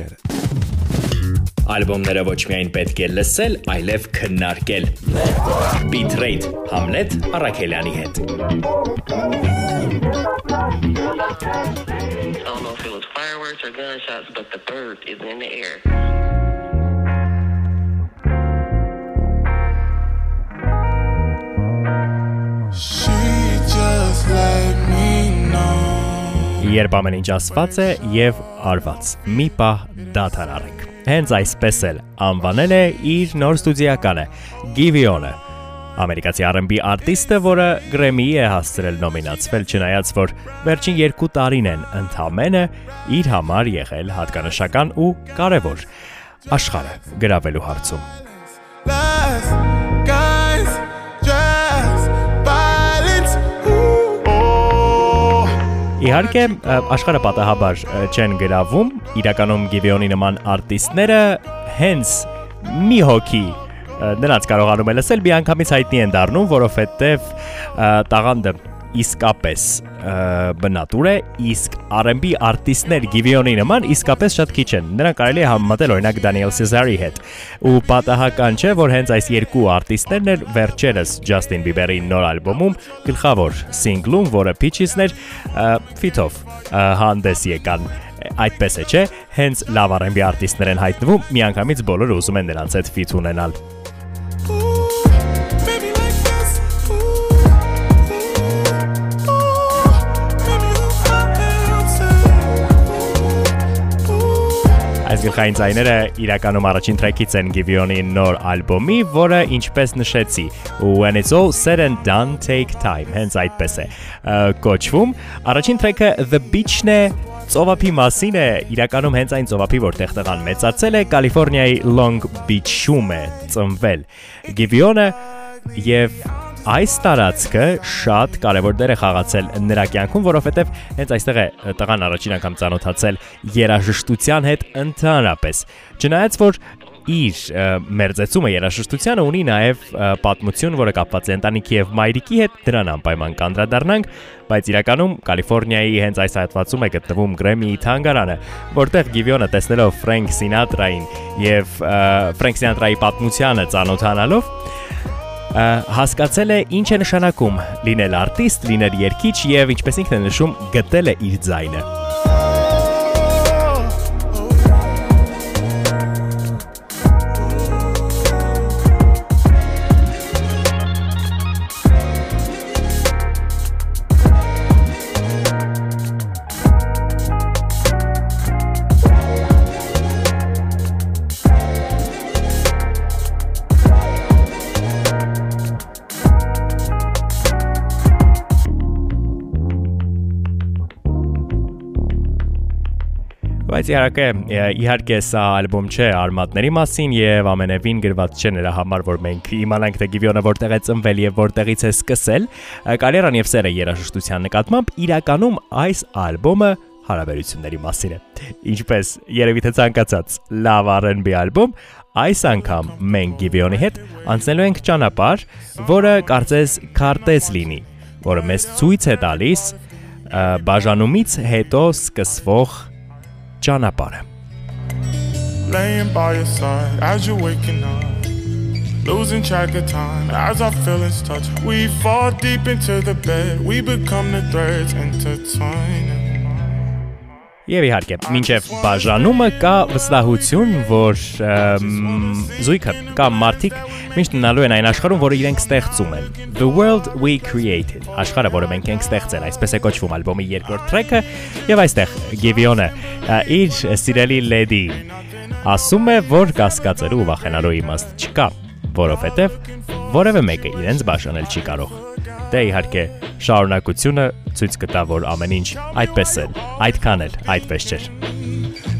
շերտերը։ Ալբոմները ոչ միայն պետք է լսել, այլև քննարկել։ Bitrate Hamlet Արաքելյանի հետ։ I don't know if it was fireworks or gunshots, but the bird is in the air. Երբ ամեն ինչ ասված է եւ արված։ Մի պահ դադար առենք։ Հենց այսպես էլ անվանել է իր նոր ստուդիականը Giveon-ը։ Ամերիկացի R&B արտիստը, որը Grammy-ի է հասցրել նոմինացվել, չնայած որ վերջին 2 տարին են ընդամենը իր համար եղել հատկանշական ու կարևոր աշխարհը գրավելու հարցում։ Իհարկե, աշխարհը պատահաբար չեն գրավում, իրականում Giveon-ի նման արտիստները հենց մի հոգի նրանց կարողանում է լսել, միանգամից հայտնի են դառնում, որովհետև տաղանդը իսկապես բնատուր է, իսկ R&B արտիստներ Giveon-ի նման իսկապես շատ քիչ են։ Նրանք կարելի է համեմատել օրինակ Daniel Caesar-ի հետ։ Ու պատահական չէ, որ հենց այս երկու արտիստներն էլ վերջերս Justin Bieber-ի նոր ալբոմում գլխավոր սինգլում, որը Peaches-ն էր, ը, ֆիթով ը, հանդես եկան այդպես է, չէ՞, հենց լավ R&B արտիստներ են հայտնվում, միանգամից բոլորը ուզում են նրանց հետ ֆիթ ունենալ։ Այս գլխային ձայները իրականում առաջին տրեքից են Giveon-ի նոր ալբոմի, որը ինչպես նշեցի, When it's all said and done take time, հենց այդպես է կոչվում։ Առաջին տրեքը The Beach-ն է Ծովափի մասին է, իրականում հենց այն ծովափի, որտեղ տղան մեծացել է, Կալիֆոռնիայի Long Beach-ում է ծնվել։ Giveon-ը եւ այս տարածքը շատ կարևոր դեր է խաղացել նրա կյանքում, որովհետև հենց այստեղ է տղան առաջին անգամ ծանոթացել երաժշտության հետ ընդհանրապես։ Չնայած որ իր մերձեցումը երաժշտությանը ունի նաև պատմություն, որը կապված է ընտանիքի եւ մայրիկի հետ, դրան անպայման կանդրադառնանք, բայց իրականում Կալիֆոռնիայի հենց այս հատվածում է գտնվում Grammy-ի թանգարանը, որտեղ Giveon-ը տեսնելով Frank Sinatra-ին եւ Frank Sinatra-ի պատմությանը ծանոթանալով հասկացել է ինչ է նշանակում. լինել արտիստ, լինել երգիչ եւ ինչպես ինքն է նշում, գտել է իր ձայնը։ Բայց իհարկե, իհարկե սա ալբոմ չէ արմատների մասին եւ ամենևին գրված չէ նրա համար, որ մենք իմանանք թե Giveon-ը որտեղ է ծնվել եւ որտեղից է սկսել։ Կարիերան եւ սերը երաժշտության նկատմամբ իրականում այս ալբոմը հարաբերությունների մասին է։ Ինչպես երևի թե ցանկացած լավ R&B ալբոմ, այս անգամ մենք Giveon-ի հետ անցնելու ենք ճանապարհ, որը կարծես քարտեզ լինի, որը մեզ ցույց է տալիս բաժանումից հետո սկսվող John Upbottom. Laying by your side as you're waking up, losing track of time as our feelings touch. We fall deep into the bed, we become the threads intertwining. Եվ իհարկե, մինչև բաժանումը կա վստահություն, որ զույգը կամ մարդիկ միշտ մնալու են այն աշխարհում, որը իրենք ստեղծում են։ The world we created։ Աշխարհը, որը մենք ենք ստեղծել, այսպես է կոչվում ալբոմի երկրորդ տրեքը, եւ այստեղ Giveon-ը ը, իր սիրելի լեդի ասում է, որ կասկածելու ու վախենալու իմաստ չկա, որովհետեւ որևէ մեկը իրենց բաժանել չի կարող։ Դե իհարկե, շարունակությունը ցույց կտա, որ ամեն ինչ այդպես է, այդքան էլ այդպես չէր։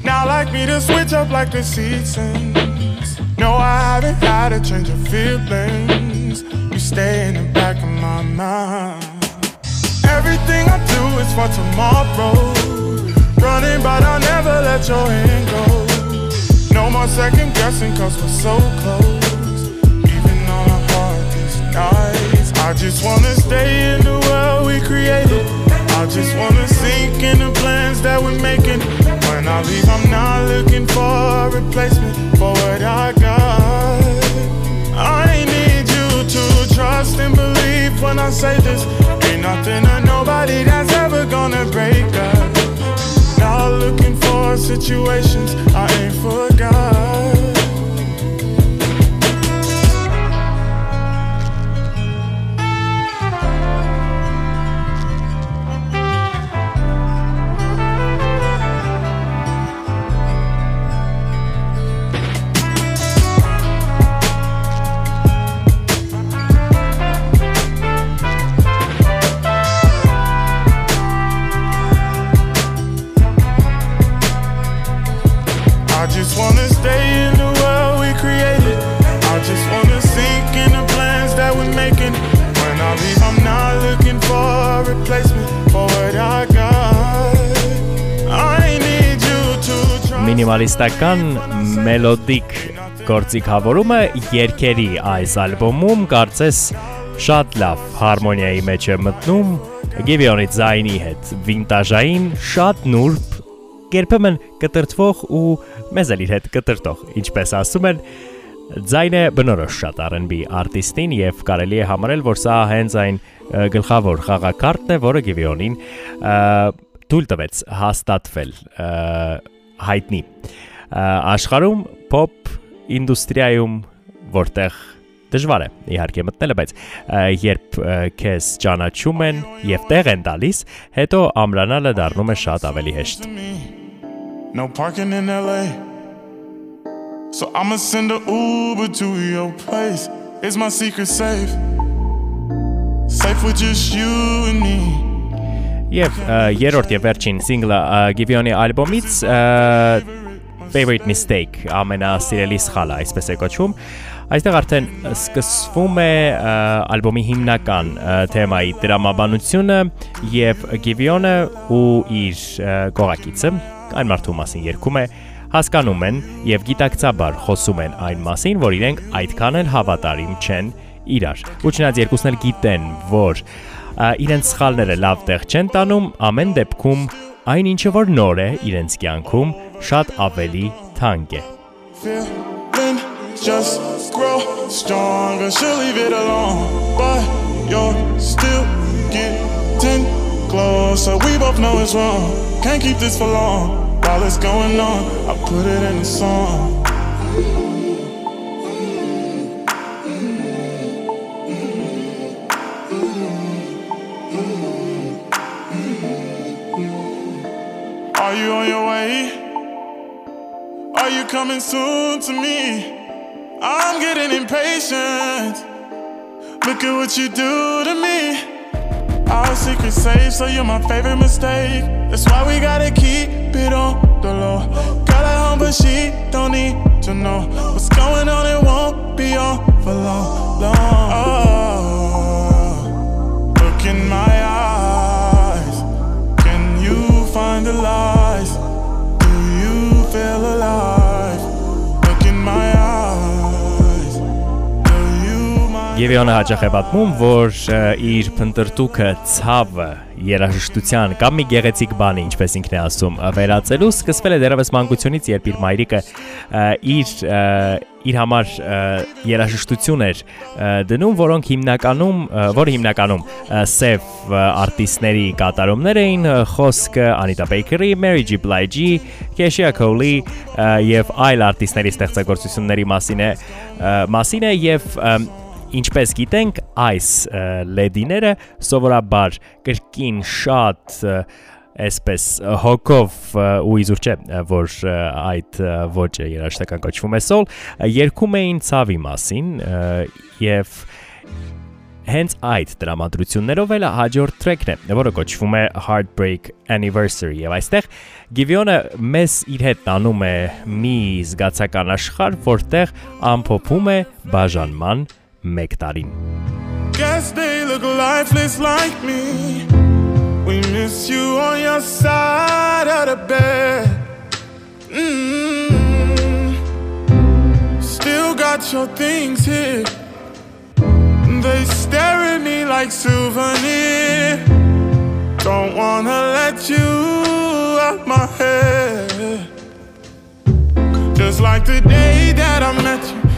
Now like me to switch up like the seasons. No, I haven't had a change of feelings. You stay in the back of my mind. Everything I do is for tomorrow. Running, but I'll never let your hand go. No more second guessing, cause we're so close. Even on our hardest nights. I just wanna stay in the world we created. I just wanna sink in the plans that we're making. When I leave, I'm not looking for a replacement for what I got. I need you to trust and believe when I say this. Ain't nothing or nobody that's ever gonna break us. Not looking for situations I ain't forgot. Մինիմալիստական մելոդիկ գործիքավորումը երկերի այս ալբոմում կարծես շատ լավ հարմոնիայի մեջ է մտնում Գիվիոնի ձայնի հետ վինտաժային շատ նուրբ երբեմն կտրտվող ու մեզ էլ իր հետ կտրտող ինչպես ասում են ձայնը բնորոշ շատ R&B արտիստին եւ կարելի է համարել որ սա հենց այն գլխավոր խաղակարտն է որը Գիվիոնին թույլ տվեց հաստատվել հայտնի աշխարհում pop ինդուստրիայում որտեղ դժվար է իհարկե մտնելը, բայց երբ քեզ ճանաչում են եւ տեղ են տալիս, հետո ամրանալը դառնում է շատ ավելի հեշտ։. No parking in LA. So I'ma send a Uber to your place. It's my secret safe. Safe with just you and me. Եվ երրորդ եւ վերջին ա, Գիվիոնի ալբոմից Favorite Mistake ամենասիրելի սխալը, այսպես է կոչվում։ Այստեղ արդեն սկսվում է ալբոմի հիմնական թեմայի դրամաբանությունը եւ Գիվիոնը ու իր ա, կողակիցը այն մարդու մասին երգում է հասկանում են եւ գիտակցաբար խոսում են այն մասին, որ իրենք այդքան էլ հավատարիմ չեն իրար։ Ու չնայած երկուսն էլ գիտեն, որ իրենց սխալները լավ տեղ չեն տանում, amեն դեպքում այն ինչը որ նոր է իրենց կյանքում շատ ավելի թանկ է։ just grow stronger. She'll leave it alone, but you're still getting closer. We both know it's wrong. Can't keep this for long. While it's going on, I put it in a song. You on your way? Are you coming soon to me? I'm getting impatient. Look at what you do to me. Our secret safe, so you're my favorite mistake. That's why we gotta keep it on the low. Girl at home, but she don't need to know what's going on. It won't be on for long, long. Oh, look in my eyes. Գիվիոնը հաճախ է պատմում, որ իր փնտրտուքը ցավը երաժշտության կամ մի գեղեցիկ բանի, ինչպես ինքն է ասում, վերածելու սկսվել է դեռևս մանկությունից, երբ իր մայրիկը իր իր համար երաժշտություն էր դնում, որոնք հիմնականում, որը հիմնականում սև արտիստների կատարումներ էին, խոսքը Անիտա Բեյքերի, Mary J. Blige-ի, Kesha Cole-ի եւ այլ արտիստների ստեղծագործությունների մասին է մասին է եւ Ինչպես գիտենք, այս ը, լեդիները սովորաբար կրկին շատ այսպես հոգով ու իզուր չէ, որ այդ ոճը երաժշտական կոչվում է ը, երգում էին ցավի մասին եւ հենց այդ դրամատրություններով էլ հաջորդ տրեքն է, որը կոչվում է Heartbreak Anniversary եւ այստեղ Գիվիոնը մեզ իր հետ տանում է մի զգացական աշխարհ, որտեղ ամփոփում է բաժանման make that in. Guess they look lifeless like me. We miss you on your side of the bed. Mm-hmm. Still got your things here. They stare at me like souvenir. Don't wanna let you out my head. Just like the day that I met you.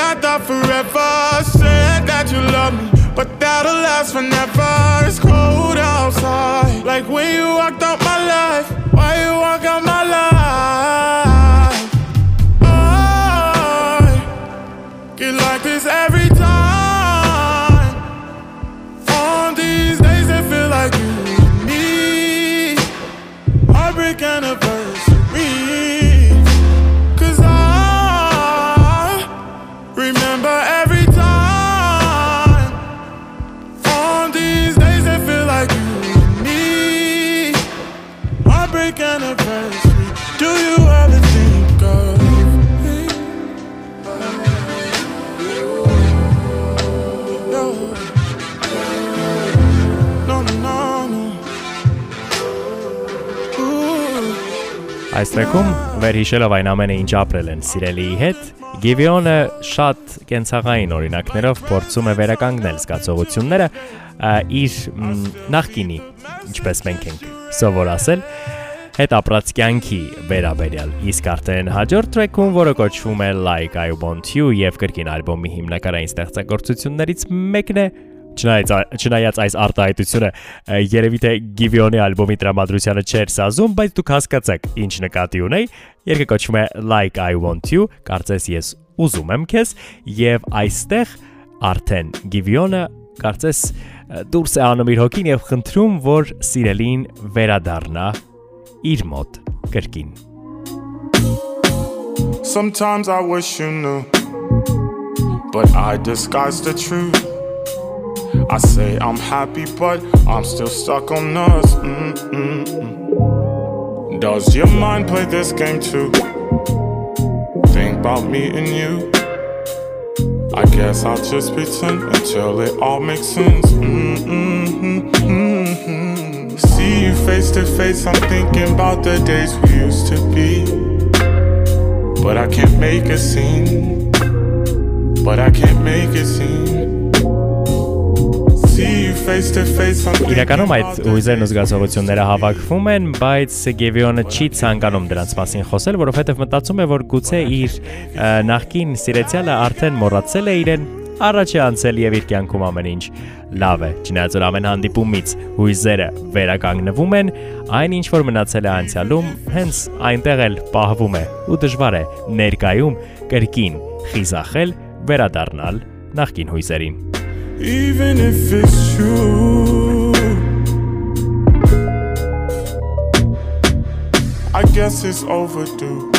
I thought forever. Said that you love me, but that'll last forever. It's cold outside, like when you walked out my life. Why you walk out my life? Այս տրեքում վերհիշելով այն ամենը ինչ ապրել են սիրելիի հետ, Գիվիոնը շատ կենցաղային օրինակներով փորձում է վերականգնել զգացողությունները իր նախկինի, ինչպես մենք ենք սովոր ասել, հետ ապրած կյանքի վերաբերյալ։ Իսկ արդեն հաջորդ տրեքում, որը կոչվում է Like I Want You եւ կրկին ալբոմի հիմնական ստեղծագործություններից մեկն է, Չնայած չնայած այս արտահայտությունը երևի թե Գիվիոնի ալբոմի տրամադրությանը չէր սազում, բայց դուք հասկացաք ինչ նկատի ունեի։ Երգը կոչվում է Like I Want You, կարծես ես ուզում եմ քեզ, եւ այստեղ արդեն Գիվիոնը կարծես դուրս է անում իր հոգին եւ խնդրում, որ սիրելին վերադառնա իր մոտ կրկին։ Sometimes I wish you knew, but I disguise the truth. I say I'm happy, but I'm still stuck on us. Mm-mm-mm. Does your mind play this game too? Think about me and you. I guess I'll just pretend until it all makes sense. Mm-mm-mm-mm. See you face to face, I'm thinking about the days we used to be. But I can't make a scene. But I can't make a scene. Իրականում այդ ուզերն ու զգացողությունները հավաքվում են, բայց Գևիոնը չի ցանկանում դրանց մասին խոսել, որովհետև մտածում է, որ գուցե իր նախկին սիրեցյալը արդեն մոռացել է իրեն, առաջ է անցել եւ իր կյանքում ամեն ինչ լավ է։ Չնայած որ ամեն հանդիպումից հույզերը վերականգնվում են, այն ինչ որ մնացել է անցյալում, հենց այնտեղ էլ պահվում է ու դժվար է ներկայում կրկին խիզախել, վերադառնալ նախկին հույզերին։ Even if it's true, I guess it's overdue.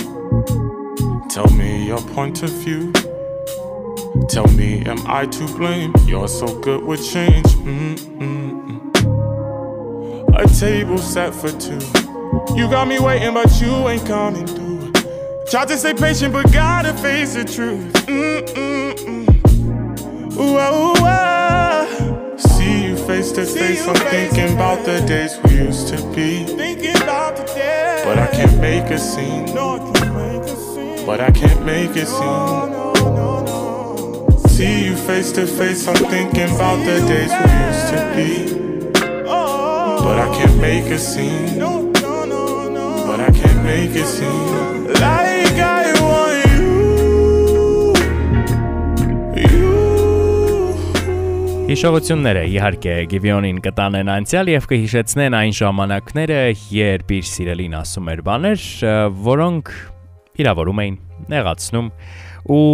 Tell me your point of view. Tell me, am I to blame? You're so good with change. Mm-mm-mm. A table set for two. You got me waiting, but you ain't coming through. Tried to stay patient, but gotta face the truth. Mm-mm-mm. Ah, ah. Face to face. I'm thinking about the days we used to be. Thinking about the days. But I can't make a scene. No, I can't make a scene. But I can't make a scene. No, no, no. See you face to face. I'm thinking about the days we used to be. Oh. But I can't make a scene. No, no, no, no. But I can't make a scene. Հիշողությունները իհարկե Գիվիոնին կտանեն անցյալ եւ կհիշեցնեն այն ժամանակները, երբ իր սիրելին ասում էր բաներ, որոնք իրավորում էին, նեղացնում ու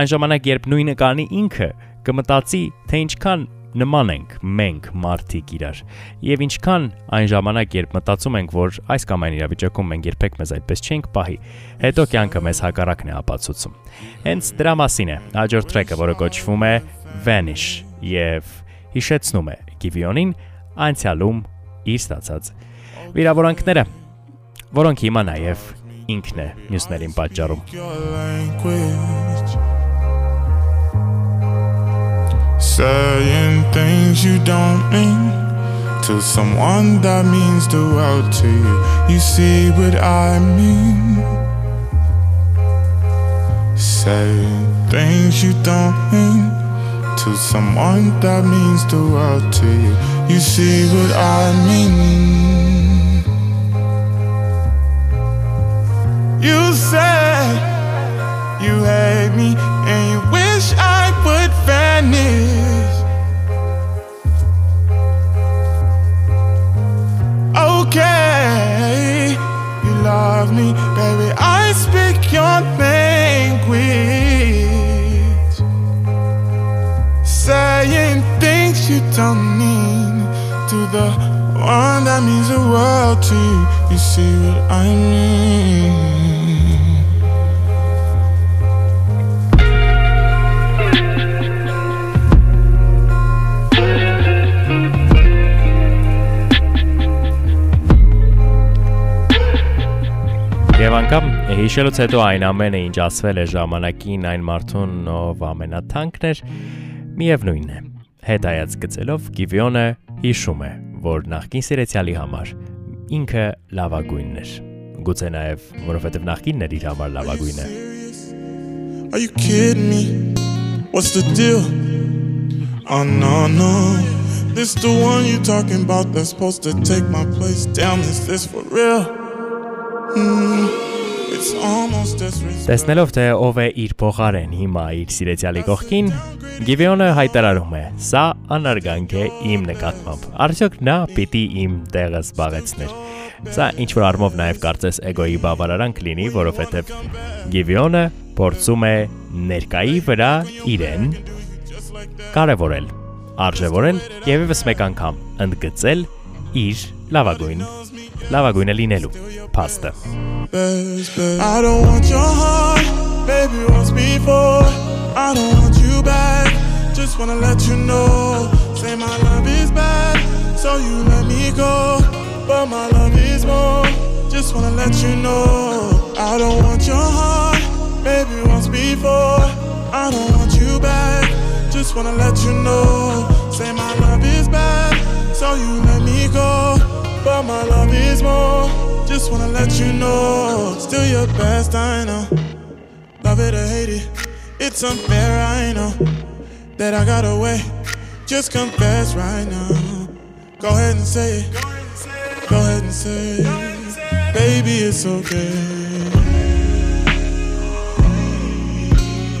այն ժամանակ, երբ նույնը կանի ինքը, կմտածի, թե ինչքան նման ենք մենք մարդիկ իրար եւ ինչքան այն ժամանակ երբ մտածում ենք որ այս կամ այն իրավիճակում մենք երբեք մեզ այդպես չենք պահի հետո կյանքը մեզ հակառակն է ապացուցում հենց դրա մասին է հաջորդ տրեկը որը կոչվում է Vanish եւ հիշեցնում է Գիվիոնին անցյալում իր ստացած վիրավորանքները, որոնք հիմա նաեւ ինքն է մյուսներին պատճառում։. Saying things you don't mean to someone that means the world to you. You see what I mean? Saying things you don't mean to someone that means the world to you. You see what I mean? You said You hate me and you wish I would vanish. Okay, you love me, baby. I speak your language. Saying things you don't mean to the one that means the world to you. You see what I mean? Եվ անգամ հիշելուց հետո այն ամենը, ինչ ասվել է ժամանակին այն մարդուն, ով ամենաթանկն էր, միևնույնն է։ Հետայած գծելով Գիվիոնը հիշում է, որ նախկին սիրեցյալի համար ինքը լավագույնն էր։ Գուցե նաև, որովհետև նախկինն էր իր համար լավագույնը։ Are you kidding me? What's the deal? Oh no no, this the one you talking about that's supposed to take my place. Damn, is this for real? Mm. Տեսնելով թե ով է իր փոխարեն հիմա իր սիրեցյալի կողքին, Գիվիոնը հայտարարում է. «Սա անարգանք է իմ նկատմամբ։ Արդյոք նա պիտի իմ տեղը զբաղեցներ»։ Սա ինչ որ առումով նաև կարծես էգոյի բավարարանք լինի, որովհետև Գիվիոնը փորձում է ներկայի վրա իրեն կարևորել, արժևորել եւ եւս մեկ անգամ ընդգծել իր լավագույն լավագույնը լինելու փաստը։ best, best. I don't want your heart, baby, once before. I don't want you back, just wanna let you know. Say my love is bad, so you let me go. But my love is more, just wanna let you know. I don't want your heart, baby, once before. I don't want you back, just wanna let you know. Say my love is bad, so you let me go. But my love is more. Just wanna let you know. Still your best, I know. Love it or hate it. It's unfair, I know. That I got away. Just confess right now. Go ahead and say it. Go ahead and say it. Baby, it's okay.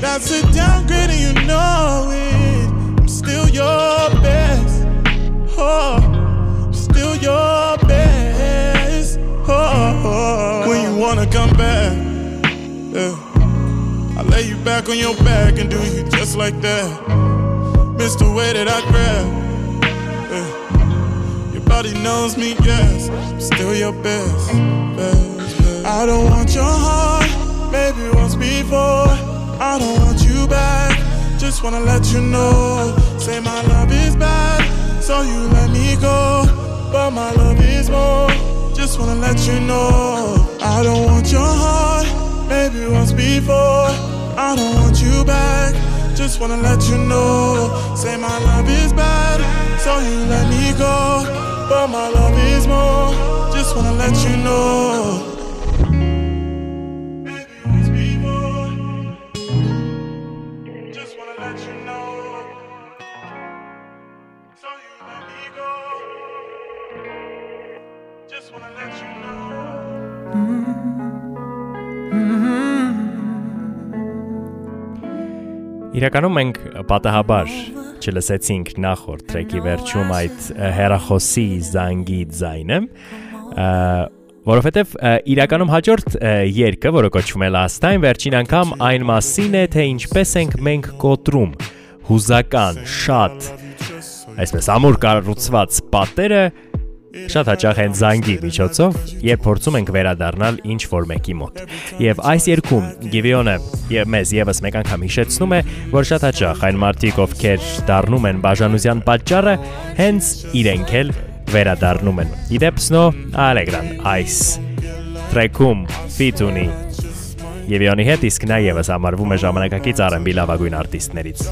That's a downgrade and you know it. I'm still your best. Oh, I'm still your wanna come back, yeah. I lay you back on your back and do you just like that. Miss the way that I grab. Yeah. Your body knows me, yes. I'm still your best, best, best. I don't want your heart, maybe once before. I don't want you back. Just wanna let you know. Say my love is bad, so you let me go. But my love is more. Just wanna let you know. I don't want your heart, maybe once before. I don't want you back. Just wanna let you know. Say my love is bad, so you let me go. But my love is more. Just wanna let you know. Իրականում մենք պատահաբար չլսեցինք նախորդ տրեքի վերջում այդ հերախոսի զանգի ձայնը, որովհետև իրականում հաջորդ երգը, որը կոչվում է Last Time, վերջին անգամ այն մասին է, թե ինչպես ենք մենք կոտրում հուզական, շատ, այսպես ամուր կառուցված պատերը շատ հաճախ են զանգի միջոցով, երբ փորձում ենք վերադառնալ ինչ որ մեկի մոտ։ Եվ այս երգում Գիվիոնը եւ մեզ եւս մեկ անգամ հիշեցնում է, որ շատ հաճախ այն մարդիկ, ովքեր դառնում են բաժանության պատճառը, հենց իրենք էլ վերադառնում են։ Իդեպ Snow Allegran այս տրեքում ֆիթունի Գիվիոնի հետ իսկ նա եւս համարվում է ժամանակակից R&B լավագույն արտիստներից։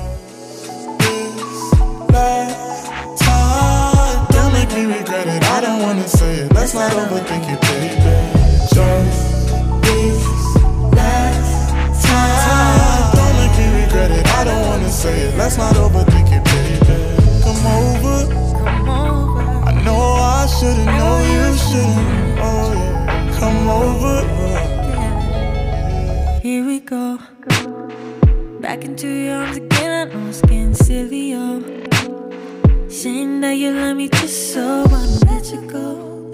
wanna say it. Let's not overthink it, baby. Just this last time. Don't make me regret it. I don't wanna say it. Let's not overthink it, baby. Come over. I know I shouldn't know you shouldn't. Oh yeah. Come over. here we go. Back into your arms again, I know it's getting silly, yo. Saying that you love me just so I'ma let you go.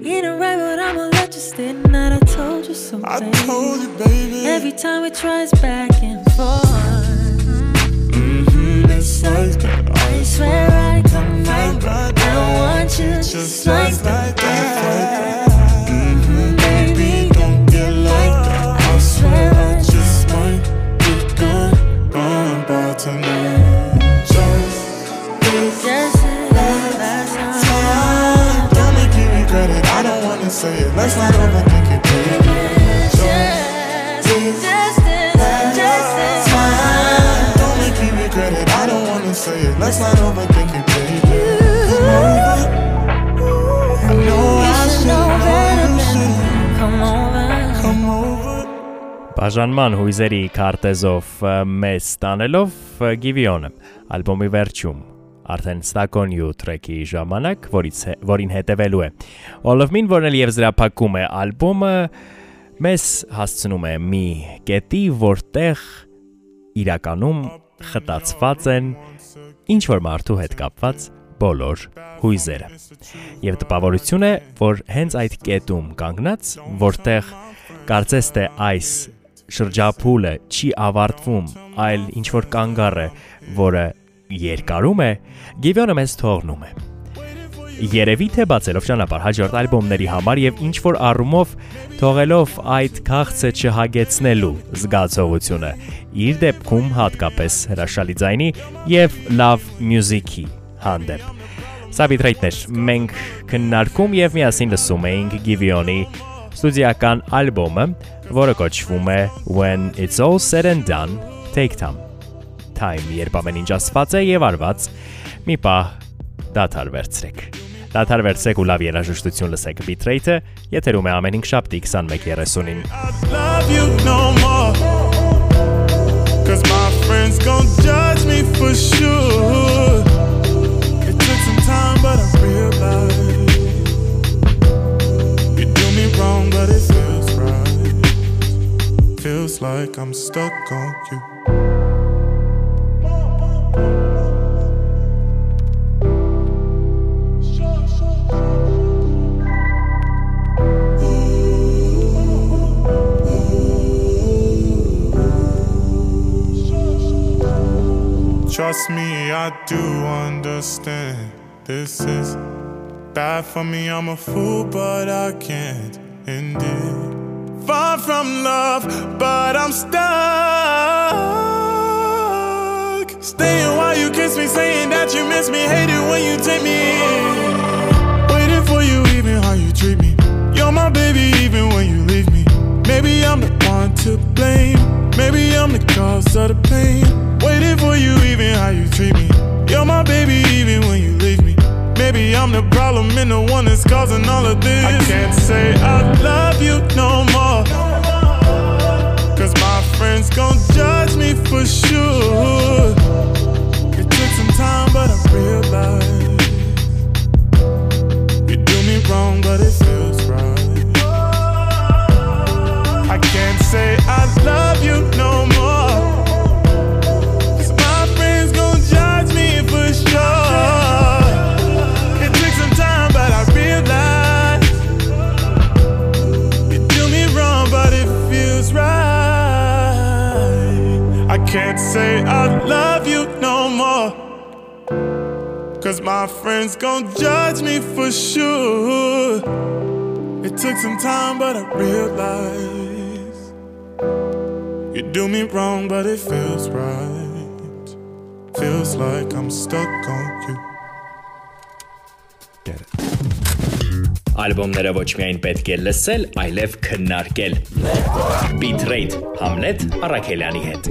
You ain't right, but I'ma let you stay tonight. I told you so, I told you, baby. Every time we try, it's back and forth. Mhm, it's like that. I swear I come right. I want you Just just like just like that. Say it. Let's not overthink it, baby. Just, just as, just as time. Don't make me regret it. I don't wanna say it. Let's not overthink it, baby. Come over. I know I You should should know know better you than should come over. come over. Բաժանման հույզերի քարտեզով ը, մեզ ստանելով ը, Գիվիոնը ալբոմի վերջում արդեն ստակոնյու տրեքի ժամանակ, որից որին հետևելու է։ All of Me-ն, որն էլ եւ զրափակում է ալբոմը, մեզ հասցնում է մի կետի, որտեղ իրականում խտացված են ինչ որ մարդու հետ կապված բոլոր հույզերը։ Եվ տպավորություն է, որ հենց այդ կետում կանգնած, որտեղ կարծես թե այս շրջափուլը չի ավարտվում, այլ ինչ որ կանգառ է, որը երկարում է, Գիվյոնը մեզ թողնում է։ Երևի թե բացելով ճանապարհ հաջորդ ալբոմների համար եւ ինչ որ առումով թողելով այդ քաղցը չհագեցնելու զգացողությունը իր դեպքում հատկապես հրաշալի ձայնի եւ լավ մյուզիկի հանդեպ։ Սա բիտրեյթներ մենք քննարկում եւ միասին լսում էինք Գիվիոնի ստուդիական ալբոմը, որը կոչվում է When It's All Said and Done, Take Time։ Time, երբ ամեն ինչ ասված է եւ արված, մի պահ դադար վերցրեք։ Դադար վերցրեք ու լավ երաժշտություն լսեք Bitrate-ը, եթերում է ամեն 5 շաբթի 21:30-ին։ I love you no more. Cause my friends gon' judge me for sure. It took some time, but I realized you do me wrong, but it feels right. Feels like I'm stuck on you. I do understand. This is bad for me, I'm a fool, but I can't end it. Far from love, but I'm stuck. Staying while you kiss me, saying that you miss me, hate it when you take me in. Waiting for you, even how you treat me. You're my baby, even when you leave me. Maybe I'm the one to blame. Maybe I'm the cause of the pain. Waiting for you, even how you treat me. You're my baby, even when you leave me. Maybe I'm the problem and the one that's causing all of this. I can't say I love you no more. Cause my friends gon' judge me for sure. It took some time, but I realized you do me wrong, but it feels right. I can't say I love you no more. Cause my friends gon' judge me for sure. It took some time, but I realized you do me wrong, but it feels right. Feels like I'm stuck on you. Ալբոմները ոչ միայն պետք է լսել, այլև քննարկել։ Bitrate Hamlet Արաքելյանի հետ։